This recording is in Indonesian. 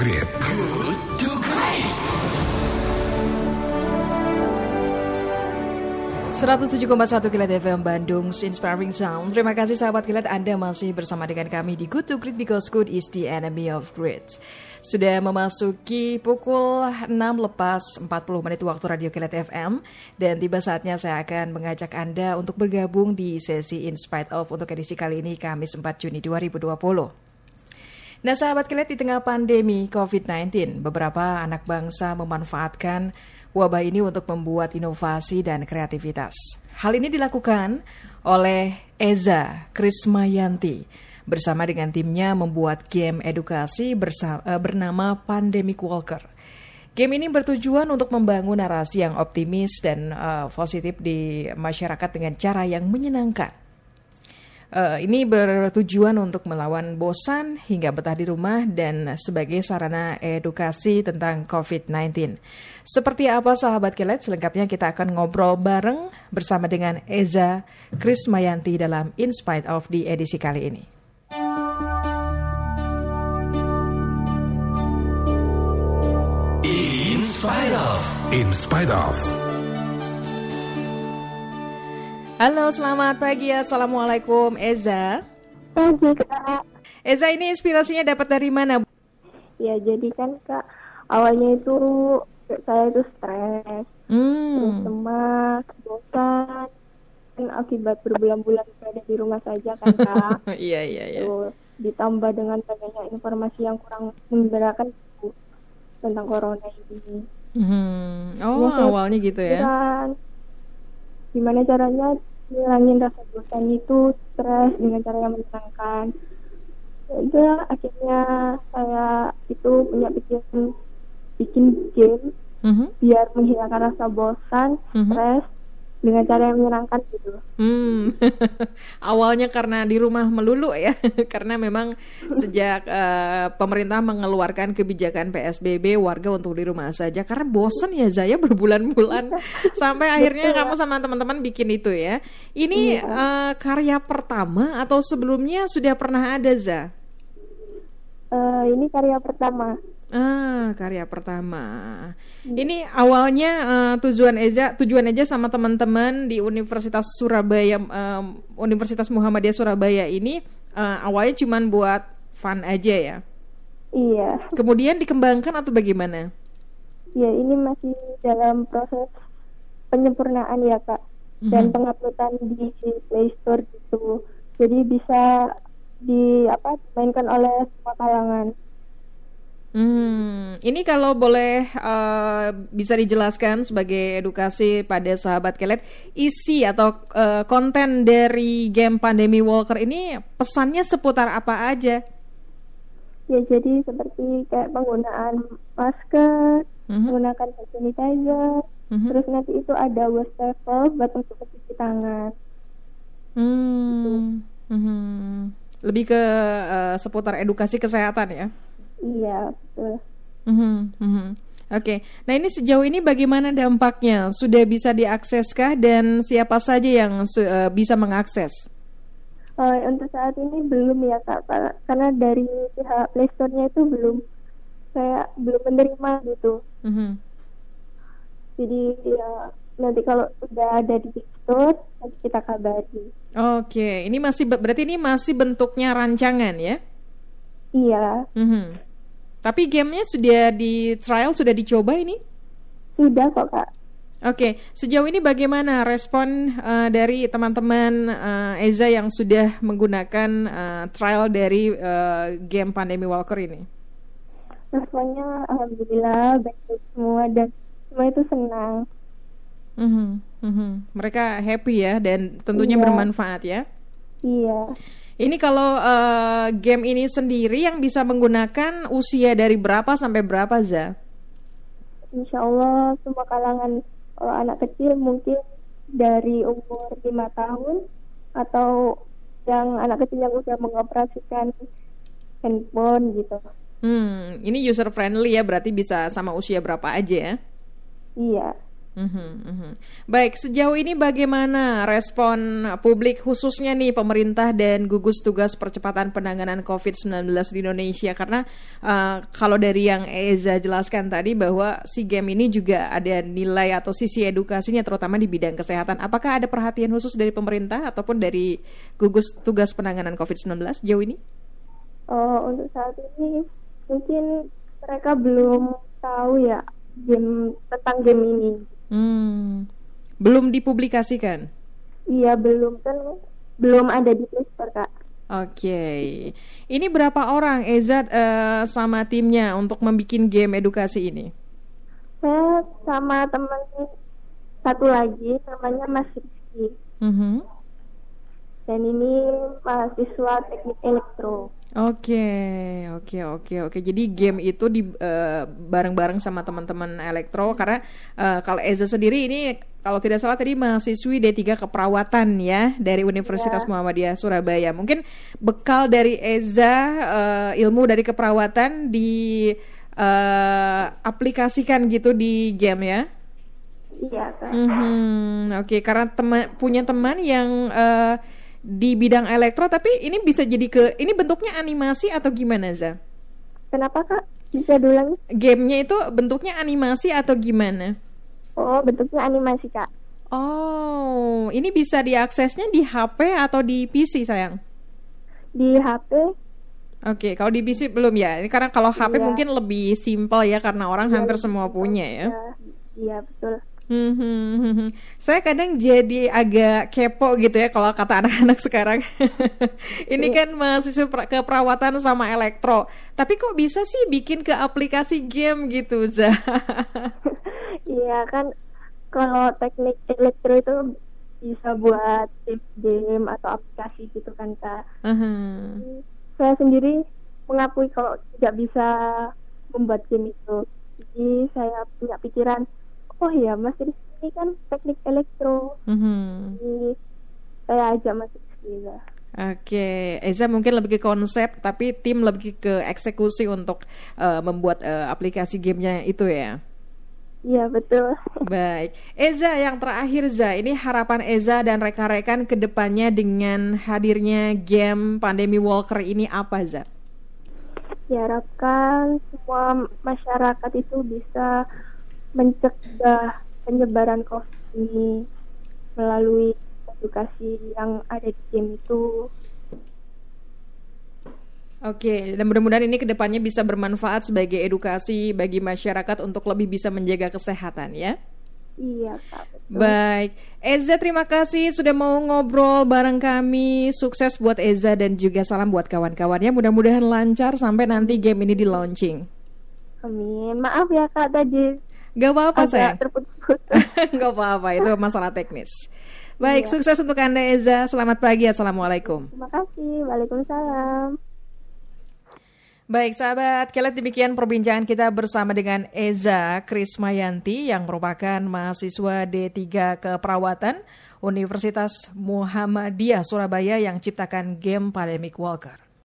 Great. Good to Great. 107,1 Kilat FM Bandung, Inspiring Sound. Terima kasih sahabat Kilat Anda masih bersama dengan kami di Good to Great because good is the enemy of great. Sudah memasuki pukul 6 lepas 40 menit waktu Radio Kilat FM dan tiba saatnya saya akan mengajak Anda untuk bergabung di sesi In Spite of untuk edisi kali ini Kamis 4 Juni 2020. Nah sahabat kilat di tengah pandemi COVID-19, beberapa anak bangsa memanfaatkan wabah ini untuk membuat inovasi dan kreativitas. Hal ini dilakukan oleh Eza Krismayanti bersama dengan timnya membuat game edukasi bersama, bernama Pandemic Walker. Game ini bertujuan untuk membangun narasi yang optimis dan uh, positif di masyarakat dengan cara yang menyenangkan. Uh, ini bertujuan untuk melawan bosan hingga betah di rumah dan sebagai sarana edukasi tentang COVID-19. Seperti apa sahabat kilat, selengkapnya kita akan ngobrol bareng bersama dengan Eza Krismayanti dalam In Spite of di edisi kali ini. In spite of. In spite of. Halo, selamat pagi. Assalamualaikum, Eza. Pagi kak. Eza ini inspirasinya dapat dari mana? Ya jadi kan kak awalnya itu saya itu stres, terus Hmm. cemas, bosan, kan akibat berbulan-bulan berada di rumah saja kan kak. Iya, iya, iya. Terus ditambah dengan banyaknya informasi yang kurang memberakan tentang corona ini. Hmm. Oh, Ya, awalnya gitu ya. pikiran, gimana caranya ngilangin rasa bosan itu stres dengan cara yang menyenangkan. Ya udah, akhirnya saya itu punya pikiran bikin game Mhm. biar menghilangkan rasa bosan, Mhm. stres dengan cara yang menyenangkan gitu. Hmm, awalnya karena di rumah melulu ya, karena memang sejak eh, pemerintah mengeluarkan kebijakan PSBB warga untuk di rumah saja karena bosan ya Zaya berbulan-bulan sampai akhirnya kamu sama teman-teman bikin itu ya. Ini eh, karya pertama atau sebelumnya sudah pernah ada Za? Eh, ini karya pertama. Ah, karya pertama. Ini awalnya eh, tujuan Eza, tujuan Eza sama teman-teman di Universitas Surabaya, em, Universitas Muhammadiyah Surabaya ini eh, awalnya cuma buat fun aja ya. Iya, Kemudian dikembangkan atau bagaimana? ya ini masih dalam proses penyempurnaan ya kak dan Mhm. penguploadan di Play Store gitu. Jadi bisa di apa dimainkan oleh semua kalangan. Hmm, ini kalau boleh eh, bisa dijelaskan sebagai edukasi pada sahabat kelet, isi atau eh, konten dari game Pandemi Walker ini pesannya seputar apa aja? Ya jadi seperti kayak penggunaan masker, Mhm. menggunakan hand sanitizer, Mhm. terus nanti itu ada wastafel buat untuk mencuci tangan. Hmm, mhm. Lebih ke eh, seputar edukasi kesehatan ya. Iya betul. Mhm, mhm. Oke, nah ini sejauh ini bagaimana dampaknya? Sudah bisa diakseskah dan siapa saja yang eh, bisa mengakses? Eh, untuk saat ini belum ya kak, Ka- karena dari pihak Play Store-nya itu belum saya belum menerima gitu. Mhm. Jadi ya nanti kalau udah ada di Play Store nanti kita kabari. Oke, ini masih be- berarti ini masih bentuknya rancangan ya? Iya, Mhm. Tapi gamenya sudah di trial, sudah dicoba ini? sudah kok kak. Oke, sejauh ini bagaimana respon eh, dari teman-teman eh, Eza yang sudah menggunakan eh, trial dari eh, game Pandemi Walker ini? Rasanya alhamdulillah baik-baik semua dan semua itu senang. Mhm, mhm. Mereka happy ya dan tentunya Iya. bermanfaat ya. Iya. Ini kalau eh, game ini sendiri yang bisa menggunakan usia dari berapa sampai berapa Za? Insya Allah semua kalangan kalau anak kecil mungkin dari umur lima tahun atau yang anak kecil yang udah mengoperasikan handphone gitu. Hmm, ini user friendly ya berarti bisa sama usia berapa aja ya? Iya. Mhm, mhm. Baik, sejauh ini bagaimana respon publik khususnya nih pemerintah dan gugus tugas percepatan penanganan COVID-19 di Indonesia? Karena uh, kalau dari yang Eza jelaskan tadi bahwa si game ini juga ada nilai atau sisi edukasinya terutama di bidang kesehatan. Apakah ada perhatian khusus dari pemerintah ataupun dari gugus tugas penanganan COVID-19 jauh ini? Oh, untuk saat ini mungkin mereka belum tahu ya game tentang game ini. Hmm, belum dipublikasikan. Iya belum kan belum ada di Store kak. Oke, ini berapa orang Ezat uh, sama timnya untuk membuat game edukasi ini? Saya sama teman satu lagi namanya Mas Rizky. Mm -hmm. Dan ini mahasiswa teknik elektro. Oke, oke, oke, oke. Jadi game itu di uh, bareng-bareng sama teman-teman elektro karena uh, kalau Eza sendiri ini kalau tidak salah tadi mahasiswi D3 keperawatan ya dari Universitas yeah. Muhammadiyah Surabaya. Mungkin bekal dari Eza uh, ilmu dari keperawatan di uh, aplikasikan gitu di game ya. Iya, kan. Mm -hmm. Oke, okay, karena teman punya teman yang uh, di bidang elektro tapi ini bisa jadi ke ini bentuknya animasi atau gimana Za? Kenapa kak? Bisa dulang? Gamenya itu bentuknya animasi atau gimana? Oh bentuknya animasi kak. Oh ini bisa diaksesnya di HP atau di PC sayang? Di HP. Oke, okay, kalau di PC belum ya. Ini karena kalau HP iya. mungkin lebih simpel ya karena orang iya, hampir semua punya ya. Iya, iya betul. Hmm, hmm, hmm, hmm. Saya kadang jadi agak kepo gitu ya kalau kata anak-anak sekarang. Ini kan mahasiswa keperawatan sama elektro. Tapi kok bisa sih bikin ke aplikasi game gitu, Za? Iya kan kalau teknik elektro itu bisa buat game atau aplikasi gitu kan, Kak. Uh -huh. Saya sendiri mengakui kalau tidak bisa membuat game itu. Jadi saya punya pikiran oh ya Mas Rizky kan teknik elektro mm-hmm. jadi saya ajak Mas Rizky juga Oke, okay. Eza mungkin lebih ke konsep, tapi tim lebih ke eksekusi untuk uh, membuat uh, aplikasi gamenya itu ya. Iya betul. Baik, Eza yang terakhir Za, ini harapan Eza dan rekan-rekan ke depannya dengan hadirnya game Pandemi Walker ini apa Za? Diharapkan semua masyarakat itu bisa mencegah penyebaran COVID ini melalui edukasi yang ada di game itu. Oke, dan mudah-mudahan ini ke depannya bisa bermanfaat sebagai edukasi bagi masyarakat untuk lebih bisa menjaga kesehatan ya. Iya, Kak. Betul. Baik, Eza terima kasih sudah mau ngobrol bareng kami. Sukses buat Eza dan juga salam buat kawan-kawannya. Mudah-mudahan lancar sampai nanti game ini di launching. Amin. Maaf ya Kak tadi Gak apa-apa saya. Gak apa-apa itu masalah teknis. Baik, iya. sukses untuk Anda Eza. Selamat pagi. Assalamualaikum. Terima kasih. Waalaikumsalam. Baik sahabat, kalian demikian perbincangan kita bersama dengan Eza Krismayanti yang merupakan mahasiswa D3 Keperawatan Universitas Muhammadiyah Surabaya yang ciptakan game Pandemic Walker.